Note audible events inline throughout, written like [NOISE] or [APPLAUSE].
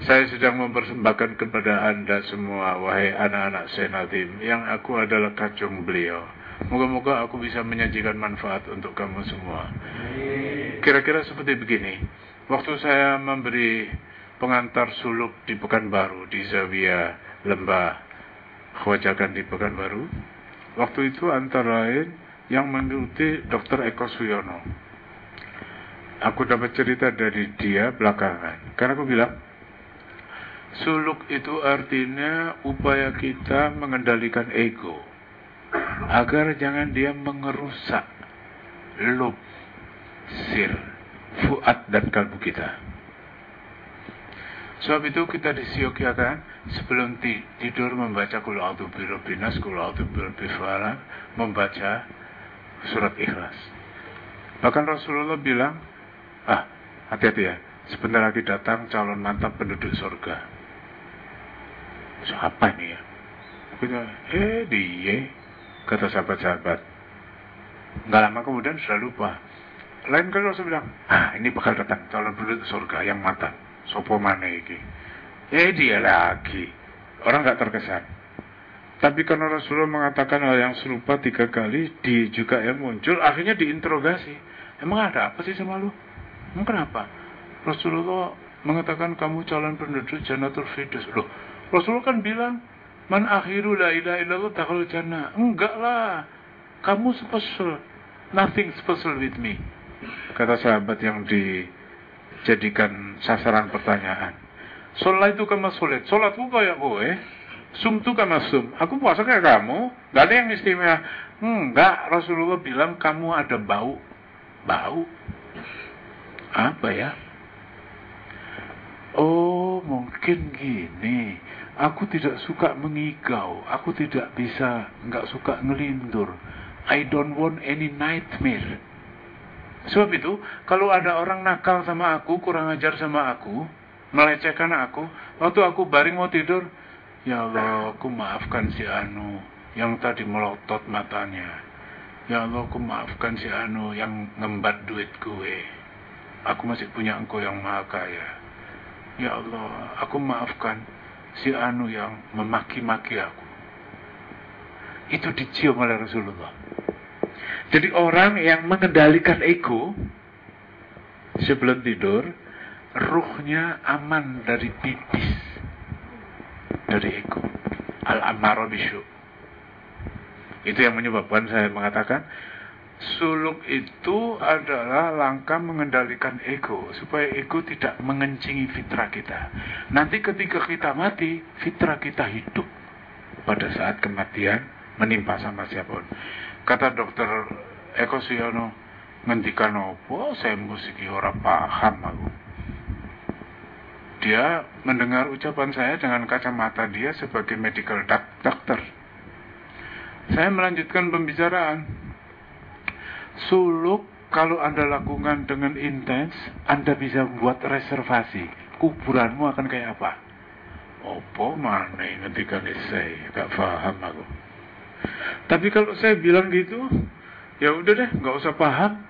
Saya sedang mempersembahkan kepada anda semua, wahai anak-anak Senatim, yang aku adalah kacung beliau. Moga-moga aku bisa menyajikan manfaat untuk kamu semua. Kira-kira seperti begini. Waktu saya memberi pengantar suluk di Pekanbaru, di Zawia Lembah Khwajakan di Pekanbaru, waktu itu antara lain yang mengikuti Dr. Eko Suyono. Aku dapat cerita dari dia belakangan. Karena aku bilang, Suluk itu artinya upaya kita mengendalikan ego agar jangan dia mengerusak lub, sir, fuad dan kalbu kita. Sebab itu kita disiokyakan sebelum tidur membaca kul a'udzu birabbinas, kul membaca surat ikhlas. Bahkan Rasulullah bilang, ah hati-hati ya, sebentar lagi datang calon mantap penduduk surga siapa ini ya? Kita, eh dia, kata sahabat-sahabat. Nggak lama kemudian sudah lupa. Lain kali Rasul bilang, ah ini bakal datang calon penduduk surga yang mata. Sopo mana ini? Eh dia lagi. Orang nggak terkesan. Tapi karena Rasulullah mengatakan hal yang serupa tiga kali, di juga yang muncul, akhirnya diinterogasi. Emang ada apa sih sama lu? Emang kenapa? Rasulullah mengatakan kamu calon penduduk Janatul Fidus. Loh, Rasulullah kan bilang, Man akhiru la ilaha illallah dakhul jannah. Enggak lah. Kamu special. Nothing special with me. Kata sahabat yang dijadikan sasaran pertanyaan. Sholat itu kama sulit. Sholatku kayak gue. Sum itu kama sum. Aku puasa kayak kamu. Gak ada yang istimewa. Enggak. Rasulullah bilang kamu ada bau. Bau. Apa ya? Oh, mungkin gini Aku tidak suka mengigau. Aku tidak bisa, nggak suka ngelindur. I don't want any nightmare. Sebab itu, kalau ada orang nakal sama aku, kurang ajar sama aku, melecehkan aku, waktu aku baring mau tidur, ya Allah, aku maafkan si Anu yang tadi melotot matanya. Ya Allah, aku maafkan si Anu yang ngembat duit gue. Aku masih punya engkau yang maha kaya. Ya Allah, aku maafkan si Anu yang memaki-maki aku. Itu dicium oleh Rasulullah. Jadi orang yang mengendalikan ego sebelum tidur, ruhnya aman dari pipis, dari ego. Al-amaro Itu yang menyebabkan saya mengatakan suluk itu adalah langkah mengendalikan ego supaya ego tidak mengencingi fitrah kita. Nanti ketika kita mati, fitrah kita hidup pada saat kematian menimpa sama siapa pun. Kata dokter Eko Suyono, ngendikan opo saya musik orang paham aku. Dia mendengar ucapan saya dengan kacamata dia sebagai medical doctor. Saya melanjutkan pembicaraan Suluk kalau Anda lakukan dengan intens, Anda bisa buat reservasi. Kuburanmu akan kayak apa? Opo mana ketika saya gak paham aku. Tapi kalau saya bilang gitu, ya udah deh, nggak usah paham,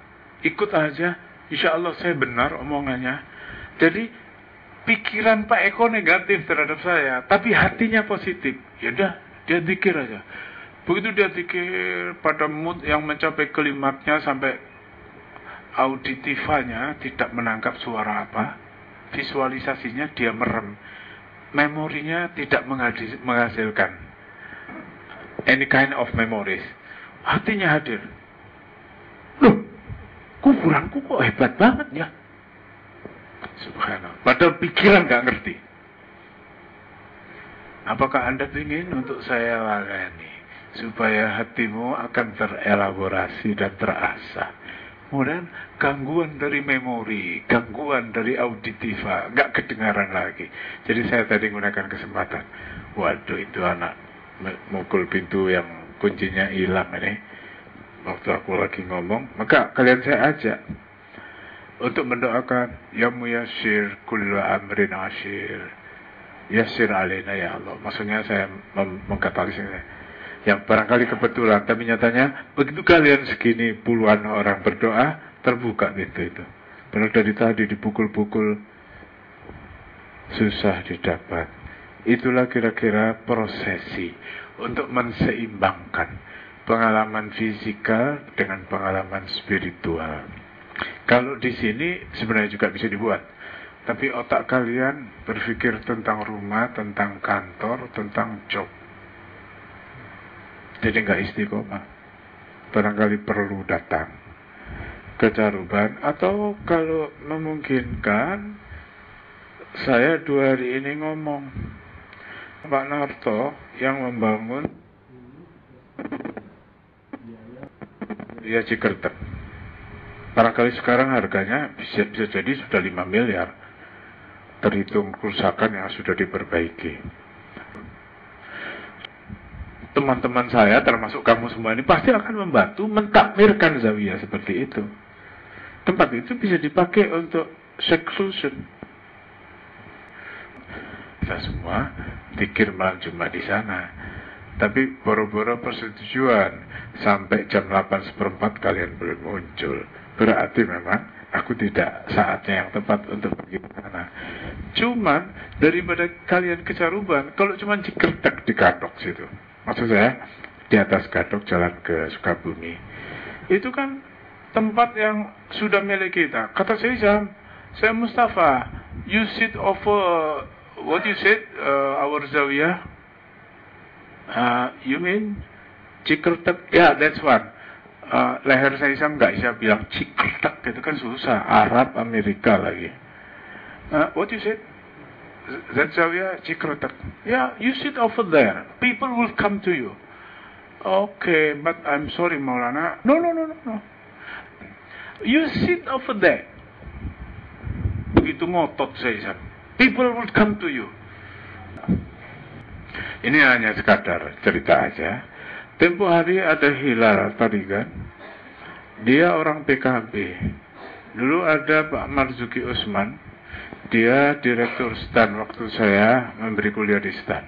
ikut aja. Insya Allah saya benar omongannya. Jadi pikiran Pak Eko negatif terhadap saya, tapi hatinya positif. Ya udah, dia pikir aja. Begitu dia pikir pada mood yang mencapai kelimatnya sampai auditifanya tidak menangkap suara apa, visualisasinya dia merem, memorinya tidak menghasilkan any kind of memories. Hatinya hadir. Loh, kuburanku kok hebat banget ya. Subhanallah. Padahal pikiran gak ngerti. Apakah Anda ingin untuk saya layani? Supaya hatimu akan terelaborasi dan terasa. Kemudian gangguan dari memori, gangguan dari auditiva, nggak kedengaran lagi. Jadi saya tadi gunakan kesempatan. Waduh itu anak mukul pintu yang kuncinya hilang ini. Waktu aku lagi ngomong, maka kalian saya ajak untuk mendoakan ya muyasir kullu amrin ashir yasir alina ya Allah. Maksudnya saya mengkatalisis yang barangkali kebetulan tapi nyatanya begitu kalian segini puluhan orang berdoa terbuka pintu itu Padahal dari tadi dipukul-pukul susah didapat. Itulah kira-kira prosesi untuk menseimbangkan pengalaman fisikal dengan pengalaman spiritual. Kalau di sini sebenarnya juga bisa dibuat. Tapi otak kalian berpikir tentang rumah, tentang kantor, tentang job. Jadi nggak istiqomah. Barangkali perlu datang ke Caruban atau kalau memungkinkan saya dua hari ini ngomong. Pak Narto yang membangun ya Cikertek barangkali sekarang harganya bisa, bisa jadi sudah 5 miliar. Terhitung kerusakan yang sudah diperbaiki teman-teman saya termasuk kamu semua ini pasti akan membantu mentakmirkan Zawiyah seperti itu tempat itu bisa dipakai untuk seclusion. Kita semua pikir malam Jumat di sana. Tapi boro-boro persetujuan sampai jam 8 seperempat kalian belum muncul. Berarti memang aku tidak saatnya yang tepat untuk pergi ke sana. Cuman daripada kalian ke Caruban, kalau cuma cikertek di Gadok situ, maksud saya di atas Gadok jalan ke Sukabumi, itu kan tempat yang sudah milik kita. Kata saya, saya Mustafa, you sit over, what you said, uh, our Zawiyah? Uh, you mean Cikertek? Ya, yeah, that's one. Uh, leher saya Sam nggak bisa bilang Cikertek, itu kan susah. Arab, Amerika lagi. Uh, what you said? That Zawiyah, Cikertek. Yeah, you sit over there. People will come to you. Okay, but I'm sorry Maulana. No, no, no, no, no. You sit over there. Begitu ngotot saya. People will come to you. Ini hanya sekadar cerita aja. Tempo hari ada Hilal tadi kan. Dia orang PKB. Dulu ada Pak Marzuki Usman. Dia direktur STAN waktu saya memberi kuliah di STAN.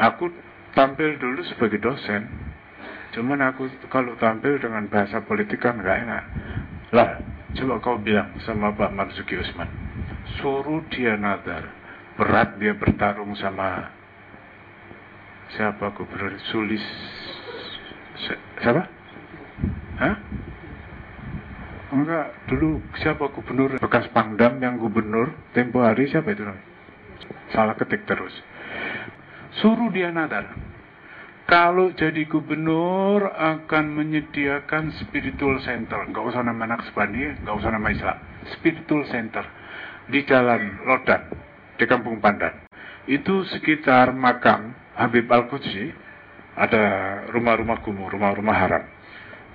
Aku tampil dulu sebagai dosen Cuman aku kalau tampil dengan bahasa politik kan gak enak. Lah, coba kau bilang sama Pak Marzuki Usman. Suruh dia nadar. Berat dia bertarung sama siapa gubernur Sulis siapa? Hah? Enggak, dulu siapa gubernur bekas Pangdam yang gubernur tempo hari siapa itu namanya? Salah ketik terus. Suruh dia nadar kalau jadi gubernur akan menyediakan spiritual center. Nggak usah nama Naksbani, nggak usah nama Islam. Spiritual center di Jalan Lodan, di Kampung Pandan. Itu sekitar makam Habib Al-Qudsi, ada rumah-rumah kumuh, rumah-rumah haram.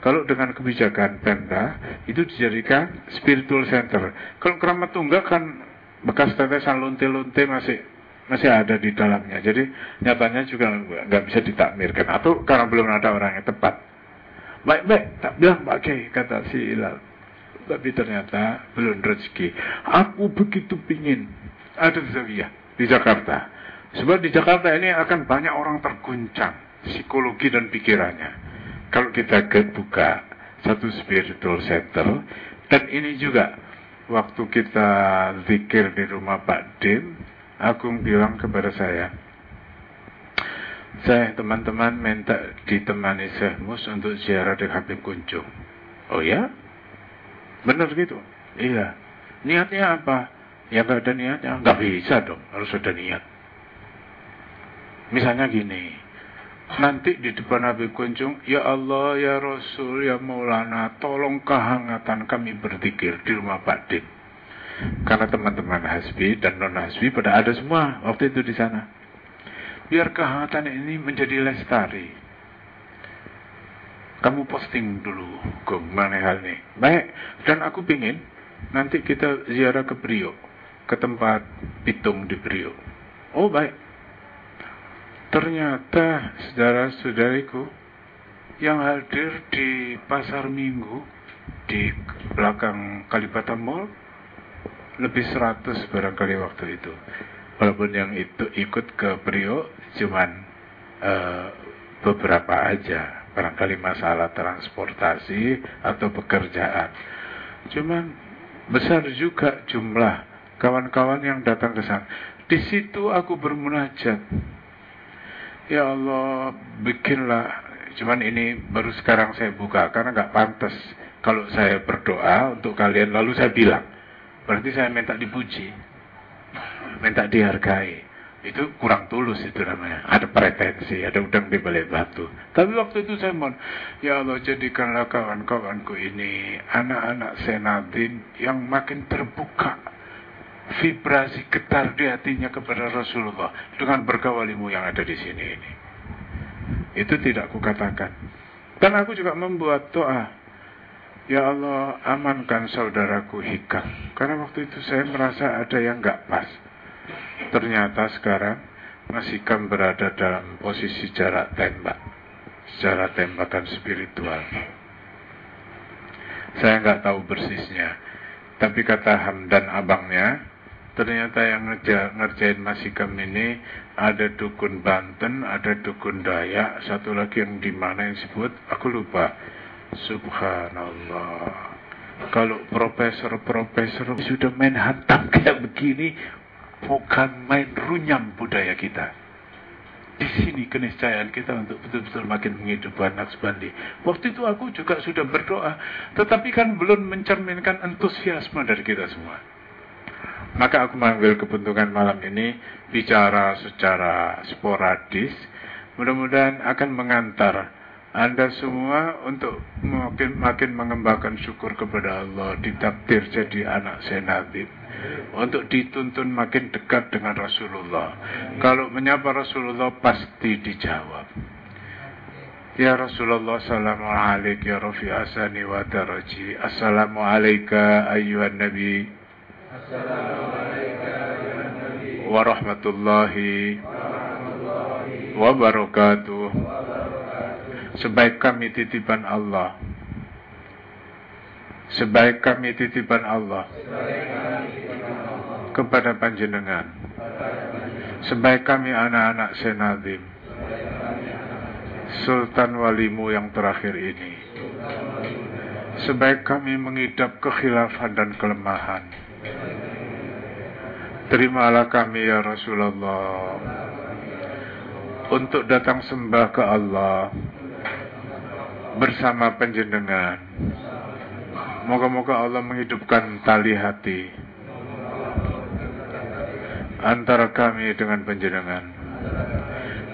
Kalau dengan kebijakan Pemda, itu dijadikan spiritual center. Kalau keramat tunggak kan bekas tetesan lonte-lonte masih masih ada di dalamnya. Jadi nyatanya juga nggak bisa ditakmirkan atau karena belum ada orang yang tepat. Baik-baik, tak bilang Pak kata si Ilal. Tapi ternyata belum rezeki. Aku begitu pingin ada zawiyah di Jakarta. Sebab di Jakarta ini akan banyak orang terguncang psikologi dan pikirannya. Kalau kita buka satu spiritual center dan ini juga waktu kita zikir di rumah Pak Dim Agung bilang kepada saya, saya teman-teman minta ditemani Syekh untuk ziarah di Habib Kunjung. Oh ya? Benar gitu? Iya. Niatnya apa? Ya gak ada niatnya. Gak bisa dong, harus ada niat. Misalnya gini, nanti di depan Habib Kunjung, Ya Allah, Ya Rasul, Ya Maulana, tolong kehangatan kami berzikir di rumah Pak Dim. Karena teman-teman Hasbi dan non Hasbi pada ada semua waktu itu di sana. Biar kehangatan ini menjadi lestari. Kamu posting dulu, Gong, mana hal ini. Baik, dan aku pingin nanti kita ziarah ke Priok, ke tempat Pitung di Priok. Oh baik. Ternyata saudara-saudariku yang hadir di pasar minggu di belakang Kalibata Mall lebih 100 barangkali waktu itu. Walaupun yang itu ikut ke Priok cuman uh, beberapa aja, barangkali masalah transportasi atau pekerjaan. Cuman besar juga jumlah kawan-kawan yang datang ke sana. Di situ aku bermunajat. Ya Allah, bikinlah. Cuman ini baru sekarang saya buka karena nggak pantas kalau saya berdoa untuk kalian lalu saya bilang. Berarti saya minta dipuji, minta dihargai itu kurang tulus itu namanya. Ada pretensi, ada udang di balik batu. Tapi waktu itu saya mohon, ya Allah jadikanlah kawan-kawanku ini anak-anak senadin yang makin terbuka vibrasi getar di hatinya kepada Rasulullah dengan berkawalimu yang ada di sini ini. Itu tidak kukatakan. Dan aku juga membuat doa. Ya Allah, amankan saudaraku Hikam. Karena waktu itu saya merasa ada yang nggak pas ternyata sekarang masih kan berada dalam posisi jarak tembak secara tembakan spiritual saya nggak tahu persisnya tapi kata Hamdan abangnya ternyata yang ngerja, ngerjain Masikam ini ada dukun Banten, ada dukun Dayak, satu lagi yang di mana yang disebut, aku lupa. Subhanallah. Kalau profesor-profesor sudah main hantam kayak begini, bukan main runyam budaya kita. Di sini keniscayaan kita untuk betul-betul makin menghidupkan Naqsbandi. Waktu itu aku juga sudah berdoa, tetapi kan belum mencerminkan entusiasme dari kita semua. Maka aku mengambil kepentingan malam ini bicara secara sporadis, mudah-mudahan akan mengantar anda semua untuk makin makin mengembangkan syukur kepada Allah. Ditakdir jadi anak senatif untuk dituntun makin dekat dengan Rasulullah. Kalau menyapa Rasulullah pasti dijawab. Ya Rasulullah salamu alaik ya Rafi asani wa daraji. Assalamu alaika ayyuhan nabi Wa rahmatullahi Wa barakatuh Sebaik kami titipan Allah. Sebaik kami titipan Allah. Kepada panjenengan. Sebaik kami anak-anak Senadim Sultan Walimu yang terakhir ini. Sebaik kami mengidap kekhilafan dan kelemahan terimalah kami ya Rasulullah untuk datang sembah ke Allah bersama panjenengan Moga-moga Allah menghidupkan tali hati antara kami dengan penjenengan.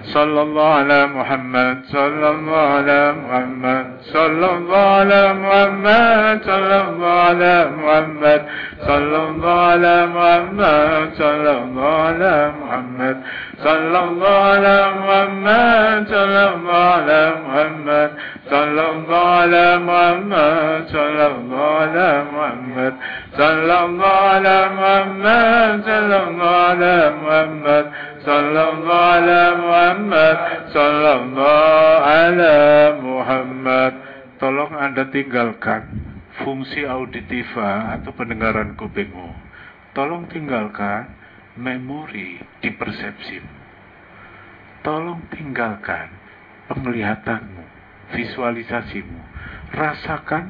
Sallallahu ala Muhammad Sallallahu ala Muhammad Sallallahu ala Muhammad Sallallahu ala Muhammad Sallallahu ala Muhammad Sallallahu ala Muhammad Sallallahu ala Muhammad Sallallahu ala Muhammad Sallallahu ala Muhammad Sallallahu ala Muhammad Sallallahu ala Muhammad Sallallahu ala Muhammad Sallallahu ala Muhammad Sallallahu ala Muhammad Tolong Anda tinggalkan fungsi auditiva atau pendengaran kupingmu. Tolong tinggalkan memori di persepsimu. Tolong tinggalkan penglihatanmu, visualisasimu. Rasakan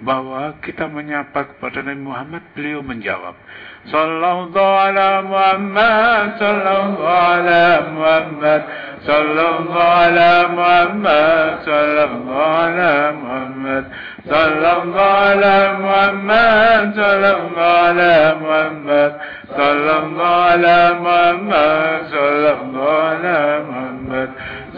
bahwa kita menyapa kepada Nabi Muhammad, beliau menjawab, Sallallahu ala Muhammad, sallallahu ala Muhammad, sallallahu ala Muhammad, sallallahu ala Muhammad, sallallahu ala Muhammad, sallallahu ala Muhammad, sallallahu ala Muhammad, sallallahu ala Muhammad, sallallahu ala Muhammad, sallallahu ala Muhammad,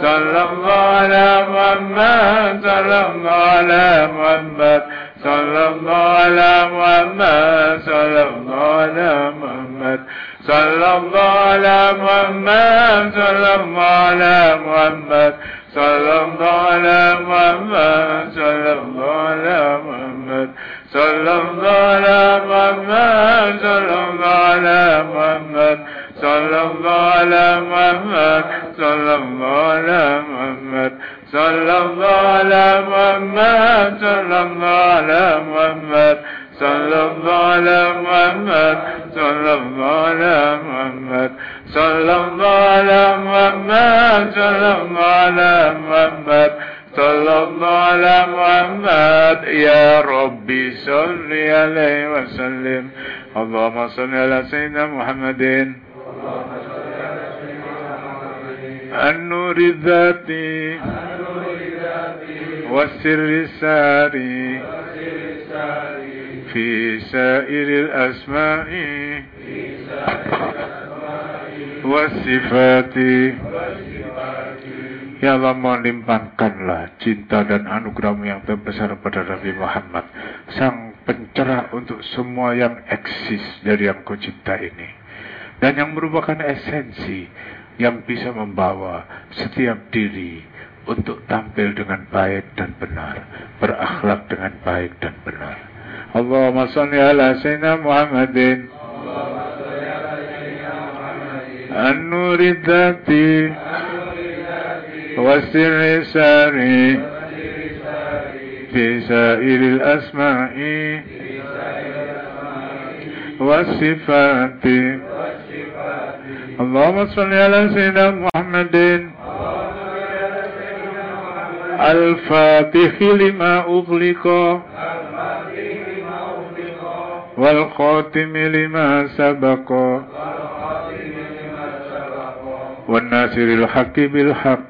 صلى الله على محمد صلى الله على محمد صلى الله على محمد صلى الله على محمد صلى الله على محمد صلى الله على محمد صلى الله على محمد صلى الله على محمد صلى الله على محمد صلى الله على محمد صلى الله على محمد صلى الله على محمد صلى الله على محمد صلى الله على محمد صلى الله على محمد صلى الله على محمد صلى الله على محمد. يا ربي صل عليه وسلم. اللهم صل على سيدنا محمد. النور الذاتي والسر الساري في سائر الأسماء والصفات Ya Allah melimpahkanlah cinta dan anugerahmu yang terbesar pada Nabi Muhammad Sang pencerah untuk semua yang eksis dari yang kau cipta ini Dan yang merupakan esensi yang bisa membawa setiap diri untuk tampil dengan baik dan benar Berakhlak dengan baik dan benar Allahumma salli ala Sayyidina Muhammadin An-Nuri Dhati والسر ساري في سائر الأسماء والصفات اللهم صل على سيدنا محمد. الفاتح لما أغلق. والخاتم لما سبق. والناصر الحق بالحق.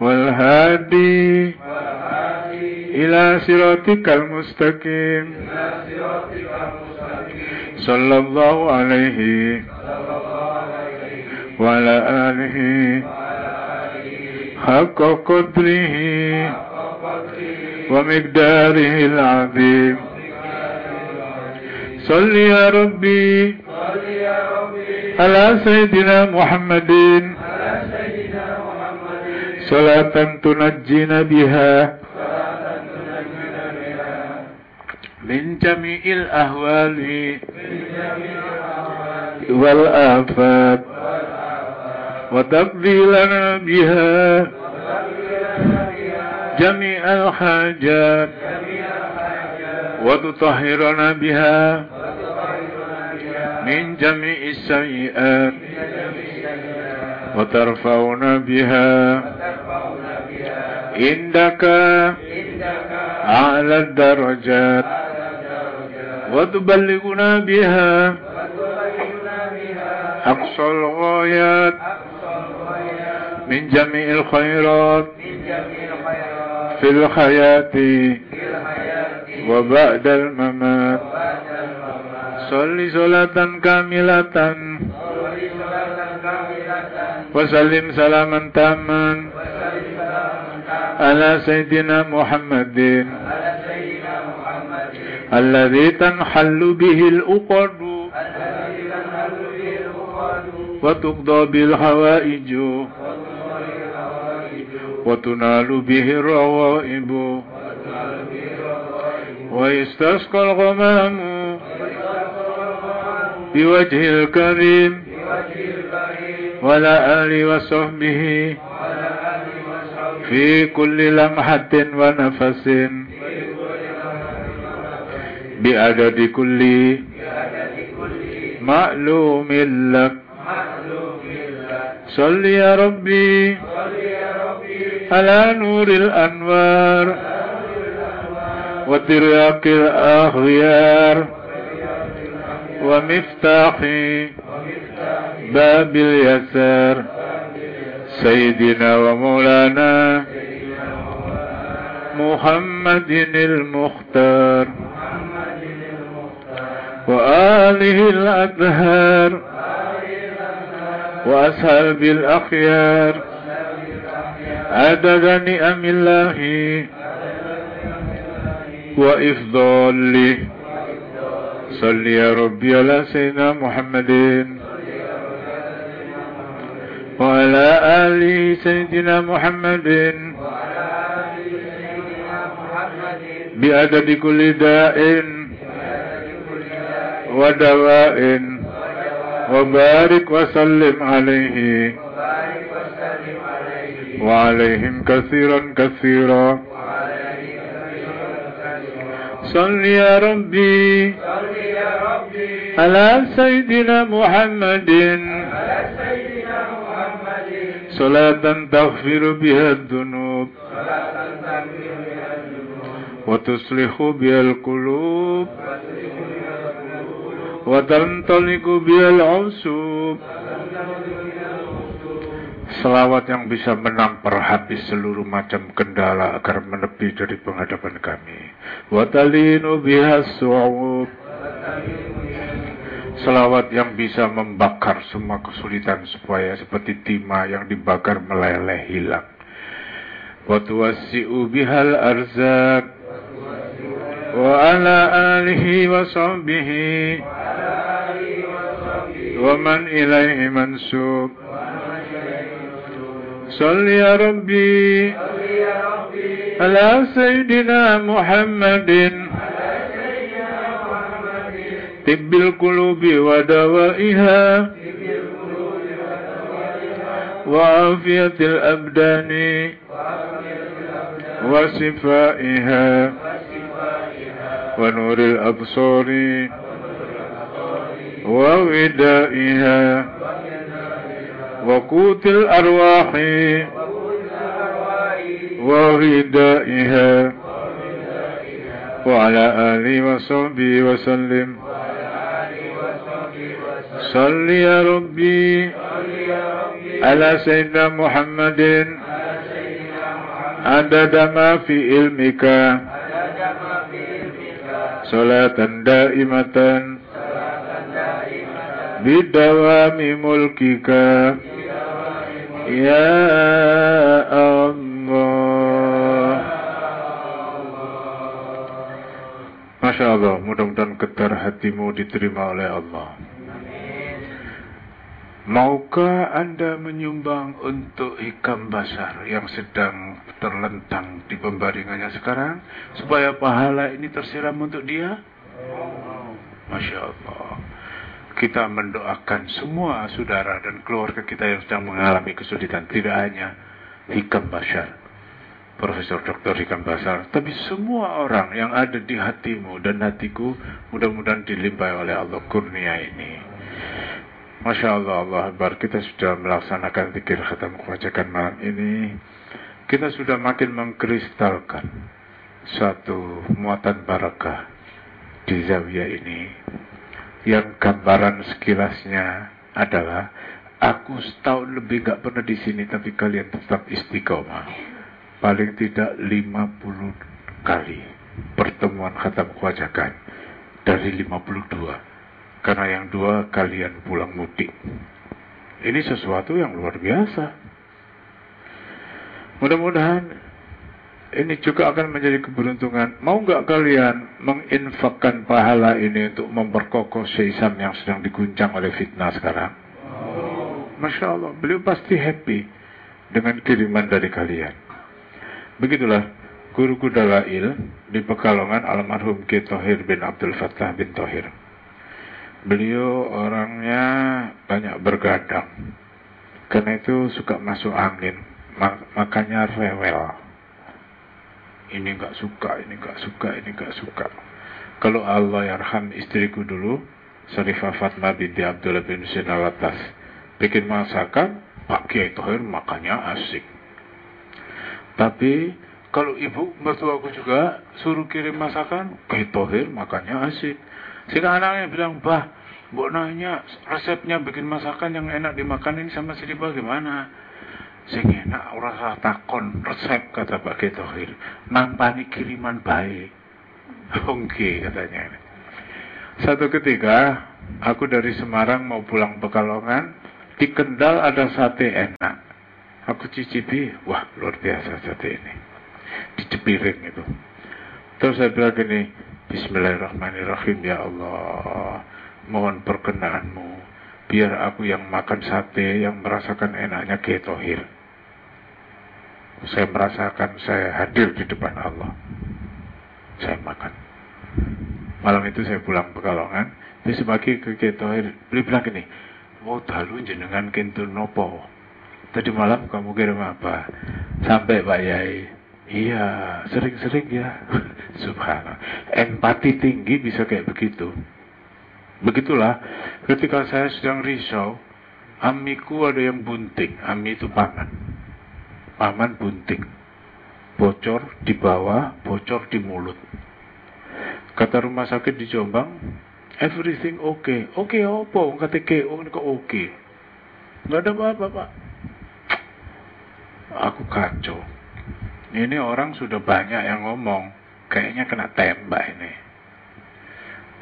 والهادي إلى صراطك المستقيم. صلى الله عليه وعلى آله حق قدره ومقداره العظيم. صل يا ربي على سيدنا محمد. صلاة تنجينا بها. من جميع الأهوال. والآفات. وتقضي لنا بها جميع الحاجات. وتطهرنا بها من جميع السيئات. وترفعنا بها عندك أعلى الدرجات. وتبلغنا بها أقصى الغايات من جميع الخيرات في الحياة وبعد الممات صل صلاة كاملة وسلم سلاما تاما على سيدنا محمد الذي تنحل به الأقد. وتقضى بالحوائج وتنال به الروائب. ويستسقى الغمام. بوجه الكريم. وعلى آله وصحبه. في كل لمحة ونفس. بعدد كل معلوم لك. صل يا ربي على نور الأنوار وترياق الأخيار ومفتاح باب اليسار. سيدنا ومولانا محمد المختار. وآله الأطهار وأصحاب الأخيار. عدد نعم الله وإفضاله صل يا ربي على سيدنا محمد وعلى آل سيدنا محمد بعدد كل داء. ودواء وبارك وسلم عليه وعليهم كثيرا كثيرا صل يا ربي على سيدنا محمد صلاة تغفر بها الذنوب وتصلح بها القلوب وتنطلق بها العصوب Selawat yang bisa menampar habis seluruh macam kendala agar menepi dari penghadapan kami. Watalinu biha su'ub. Selawat yang bisa membakar semua kesulitan supaya seperti timah yang dibakar meleleh hilang. Watuwasi'u bihal arzak. وعلى آله وصحبه. ومن إليه منسوب. صل يا ربي. على سيدنا محمد. طب القلوب ودوائها. وعافية الأبدان. وشفائها. ونور الأبصار وودائها وقوت الأرواح وغذائها وعلى آله وصحبه وسلم. صل يا ربي على سيدنا محمد. عدد ما في علمك. salatan daimatan bidawami mulkika ya Allah Masya Allah mudah-mudahan getar hatimu diterima oleh Allah. Maukah Anda menyumbang untuk hikam basar yang sedang terlentang di pembaringannya sekarang supaya pahala ini tersiram untuk dia? Masya Allah kita mendoakan semua saudara dan keluarga kita yang sedang mengalami kesulitan. Tidak hanya Hikam Bashar, Profesor Dr. Hikam Bashar, tapi semua orang yang ada di hatimu dan hatiku mudah-mudahan dilimpahi oleh Allah kurnia ini. Masya Allah, Allah Akbar, kita sudah melaksanakan pikir khatam kewajakan malam ini. Kita sudah makin mengkristalkan satu muatan barakah di zawiyah ini yang gambaran sekilasnya adalah aku setahun lebih gak pernah di sini tapi kalian tetap istiqomah paling tidak 50 kali pertemuan khatam kewajakan dari 52 karena yang dua kalian pulang mudik ini sesuatu yang luar biasa mudah-mudahan ini juga akan menjadi keberuntungan. Mau nggak kalian menginfakkan pahala ini untuk memperkokoh Syisam yang sedang diguncang oleh fitnah sekarang? Masya Allah, beliau pasti happy dengan kiriman dari kalian. Begitulah guruku Dalail di Pekalongan almarhum Ki Tohir bin Abdul Fattah bin Tohir. Beliau orangnya banyak bergadang. Karena itu suka masuk angin, makanya rewel ini nggak suka, ini nggak suka, ini nggak suka. Kalau Allah yarham istriku dulu, Sarifah Fatma binti Abdullah bin Husain Alatas, bikin masakan, Pak Kiai Tohir makannya asik. Tapi kalau ibu mertuaku juga suruh kirim masakan, Kiai Tohir makannya asik. Sehingga anaknya bilang, bah, Mbok nanya resepnya bikin masakan yang enak dimakan ini sama si bagaimana? sing enak ora salah takon resep kata Pak Ketohir nampani kiriman baik. [LAUGHS] Oke katanya satu ketika aku dari Semarang mau pulang Pekalongan. Di Kendal ada sate enak. Aku cicipi wah luar biasa sate ini. Di cepiring itu. Terus saya bilang gini Bismillahirrahmanirrahim ya Allah mohon perkenaanmu biar aku yang makan sate yang merasakan enaknya Ketohir saya merasakan saya hadir di depan Allah. Saya makan. Malam itu saya pulang Pekalongan. Besok pagi ke Ketohir. Beli bilang gini, mau dalu jenengan kintu nopo. Tadi malam kamu kirim apa? Sampai Pak Yai. Iya, sering-sering ya. [LAUGHS] Subhanallah. Empati tinggi bisa kayak begitu. Begitulah, ketika saya sedang risau, amiku ada yang bunting. Ami itu paman paman bunting. Bocor di bawah, bocor di mulut. Kata rumah sakit di Jombang, everything oke okay. oke okay, opo kata KO kok oke okay. nggak ada apa-apa pak aku kacau ini orang sudah banyak yang ngomong kayaknya kena tembak ini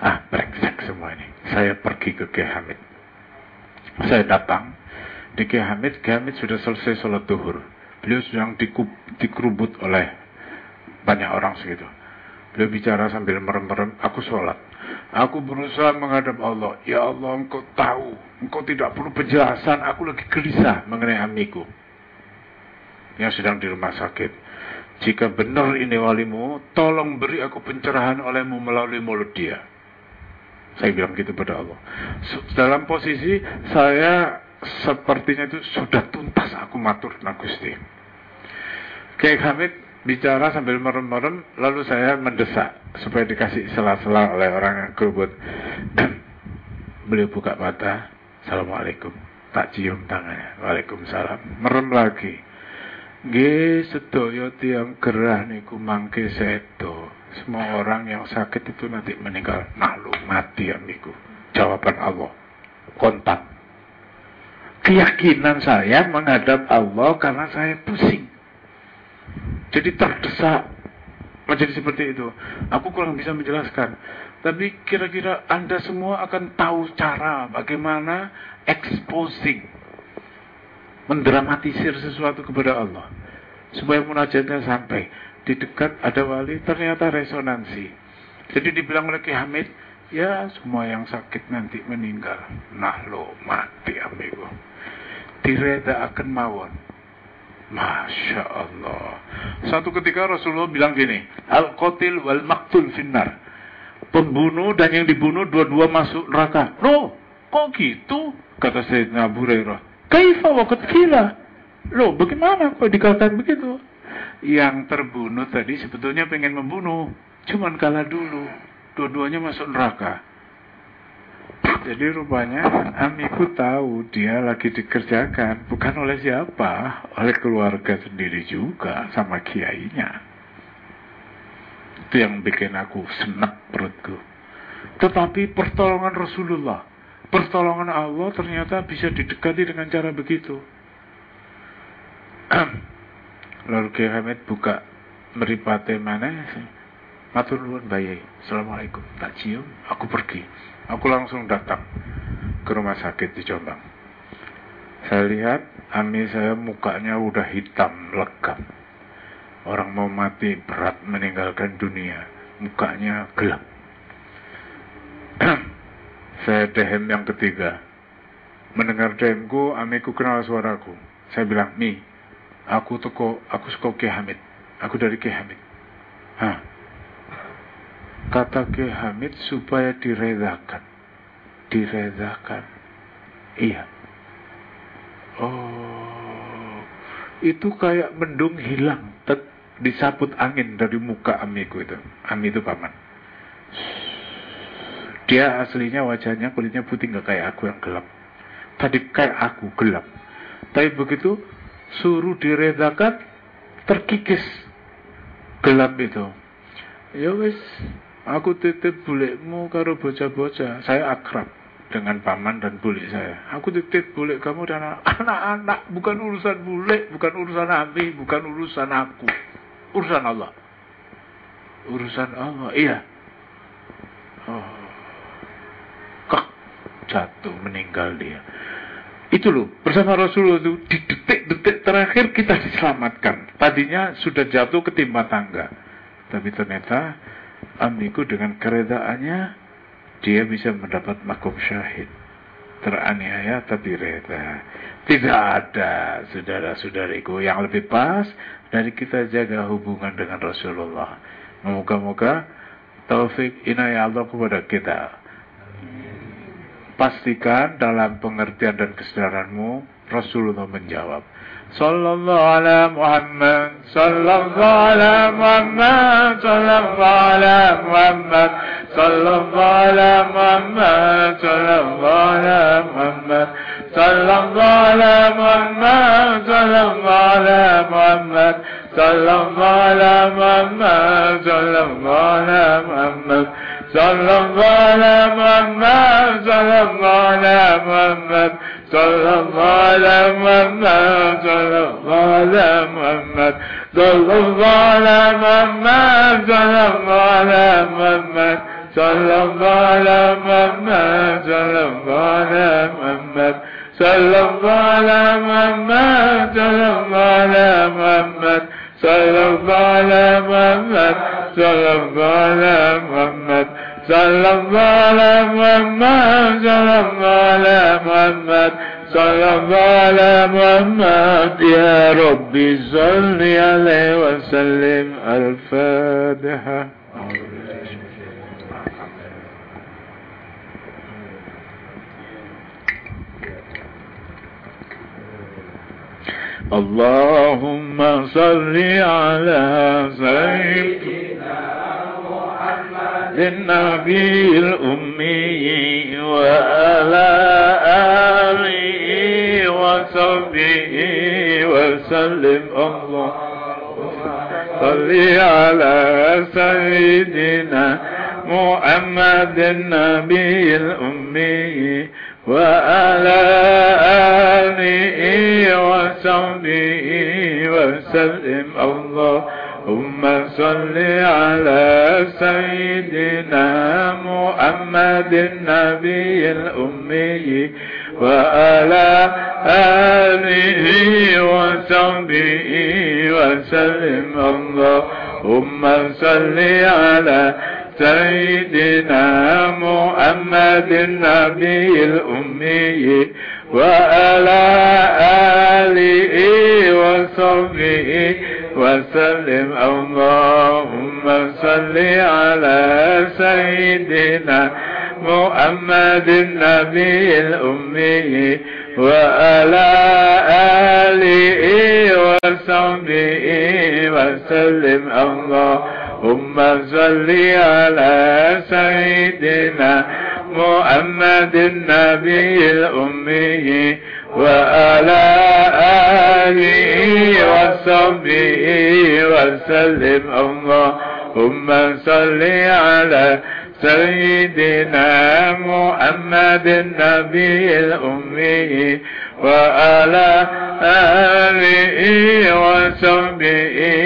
ah brengsek semua ini saya pergi ke Kiai Hamid saya datang di Kiai Hamid Kiai Hamid sudah selesai sholat duhur beliau sedang dikub, dikerubut oleh banyak orang segitu beliau bicara sambil merem-merem aku sholat Aku berusaha menghadap Allah. Ya Allah, engkau tahu. Engkau tidak perlu penjelasan. Aku lagi gelisah mengenai amiku. Yang sedang di rumah sakit. Jika benar ini walimu, tolong beri aku pencerahan olehmu melalui mulut dia. Saya bilang gitu pada Allah. Dalam posisi saya sepertinya itu sudah tuntas aku matur Nagusti. Kiai Hamid bicara sambil merem-merem, lalu saya mendesak supaya dikasih sela-sela oleh orang yang kerubut. Beliau buka mata, Assalamualaikum. Tak cium tangannya, Waalaikumsalam. Merem lagi. Ge sedoyo tiang gerah niku mangke sedo. Semua orang yang sakit itu nanti meninggal. Malu mati amiku. Jawaban Allah. Kontak. Keyakinan saya menghadap Allah karena saya pusing jadi terdesak menjadi seperti itu. Aku kurang bisa menjelaskan. Tapi kira-kira Anda semua akan tahu cara bagaimana exposing, mendramatisir sesuatu kepada Allah. Supaya munajatnya sampai. Di dekat ada wali, ternyata resonansi. Jadi dibilang oleh Ki Hamid, ya semua yang sakit nanti meninggal. Nah lo mati amigo. Direda akan mawon Masya Allah. Satu ketika Rasulullah bilang gini, Al-Qatil wal Maktul finnar. Pembunuh dan yang dibunuh dua-dua masuk neraka. Loh, kok gitu? Kata Sayyidina Abu Hurairah. Kaifa waqad kila? Loh, bagaimana kok dikatakan begitu? Yang terbunuh tadi sebetulnya pengen membunuh. Cuman kalah dulu. Dua-duanya masuk neraka. Jadi rupanya amiku tahu dia lagi dikerjakan bukan oleh siapa, oleh keluarga sendiri juga sama kiainya. Itu yang bikin aku senek perutku. Tetapi pertolongan Rasulullah, pertolongan Allah ternyata bisa didekati dengan cara begitu. [CLEARS THROAT] Lalu Kiai Hamid buka meripate mana? Matur nuwun bayi. Assalamualaikum. Tak cium, aku pergi. Aku langsung datang ke rumah sakit di Jombang. Saya lihat Ami saya mukanya udah hitam, legam. Orang mau mati berat meninggalkan dunia. Mukanya gelap. Saya dehem yang ketiga. Mendengar dehemku, Amiku kenal suaraku. Saya bilang, Mi, aku toko, aku suka Ki Hamid. Aku dari Ki Hamid. Hah, kata Ki Hamid supaya diredakan diredakan iya oh itu kayak mendung hilang tet, disaput angin dari muka amiku itu Ami itu paman dia aslinya wajahnya kulitnya putih nggak kayak aku yang gelap tadi kayak aku gelap tapi begitu suruh diredakan terkikis gelap itu ya wes Aku titip bulikmu karo bocah-bocah. Saya akrab dengan paman dan bulik saya. Aku titip bulik kamu dan [LAUGHS] anak-anak. Bukan urusan bulik, bukan urusan Ami, bukan urusan aku. Urusan Allah. Urusan Allah, iya. Oh. Jatuh meninggal dia. Itu loh, bersama Rasulullah itu di detik-detik terakhir kita [LAUGHS] diselamatkan. Tadinya sudah jatuh ke timah tangga. Tapi ternyata amiku dengan keredaannya dia bisa mendapat makom syahid teraniaya tapi reda tidak ada saudara-saudariku yang lebih pas dari kita jaga hubungan dengan Rasulullah moga-moga taufik inayah Allah kepada kita Pastikan dalam pengertian dan kesadaranmu, Rasulullah menjawab, Sallallahu ala Muhammad, Sallallahu ala Muhammad, Sallallahu ala Muhammad, Sallallahu ala Muhammad, Sallallahu ala Muhammad, Sallallahu ala Muhammad, Sallallahu ala Muhammad, Sallallahu ala Muhammad, Sallallahu ala Muhammad, صلى الله على محمد صلى الله على محمد صلى الله على محمد صلى الله على محمد صلى الله على محمد صلى الله على محمد صلى الله على محمد صلى الله على محمد صلى الله على محمد صلى الله على محمد صلى الله على محمد صلى الله على محمد. صلى الله على محمد صلى الله على محمد صلى الله على محمد يا ربي صل عليه وسلم. الفاتحة. اللهم صل على سيدنا محمد النبي الأمي وعلى آله وصحبه وسلم. اللهم صل على سيدنا محمد النبي الأمي وعلى آله وصحبه وسلم. اللهم صل على سيدنا محمد النبي الأمي وعلى آله وصحبه وسلم. اللهم صل على سيدنا محمد النبي الأمي وعلى آله وصحبه وسلم. اللهم صل على سيدنا محمد النبي الأمي وعلى آله وصحبه وسلم. اللهم صل على سيدنا محمد النبي الأمي وعلى آله وصحبه وسلم. اللهم صل على سيدنا محمد النبي الأمي وعلى آله وصحبه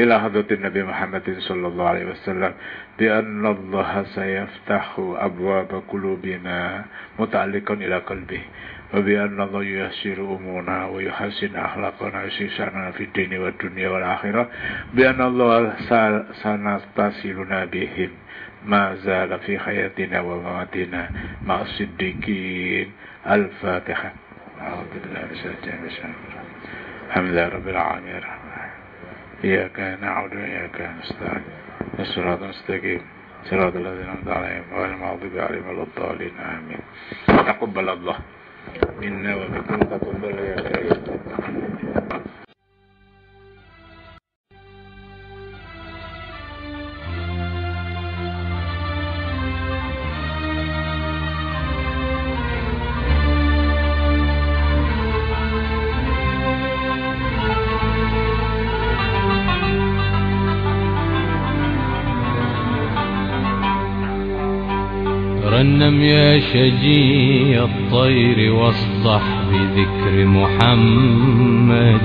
إلى حضرة النبي محمد صلى الله عليه وسلم بأن الله سيفتح أبواب قلوبنا متعلقا إلى قلبه وبأن الله ييسر أمورنا ويحسن أخلاقنا ويسيسرنا في الدين والدنيا والآخرة بأن الله سنتصلنا بهم. ما زال في حياتنا ومماتنا مع الصديقين. الفاتحة. أعوذ بالله من الشيطان الرجيم. الحمد لله رب العالمين. إياك نعبد وإياك نستعين الصراط المستقيم صراط الذين أنعمت عليهم غير المغضوب عليهم ولا الضالين آمين تقبل الله منا ومنكم تقبل يا كريم ترنم يا شجي الطير واصدح بذكر محمد.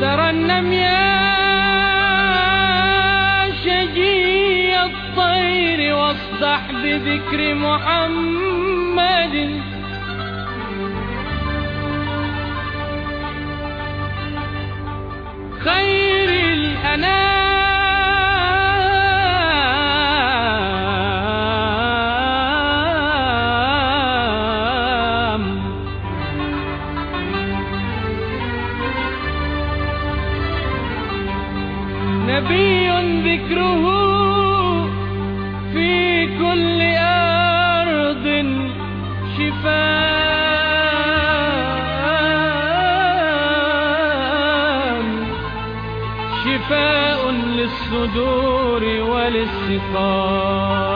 ترنم يا شجي الطير واصدح بذكر محمد. خير الأنام शिकार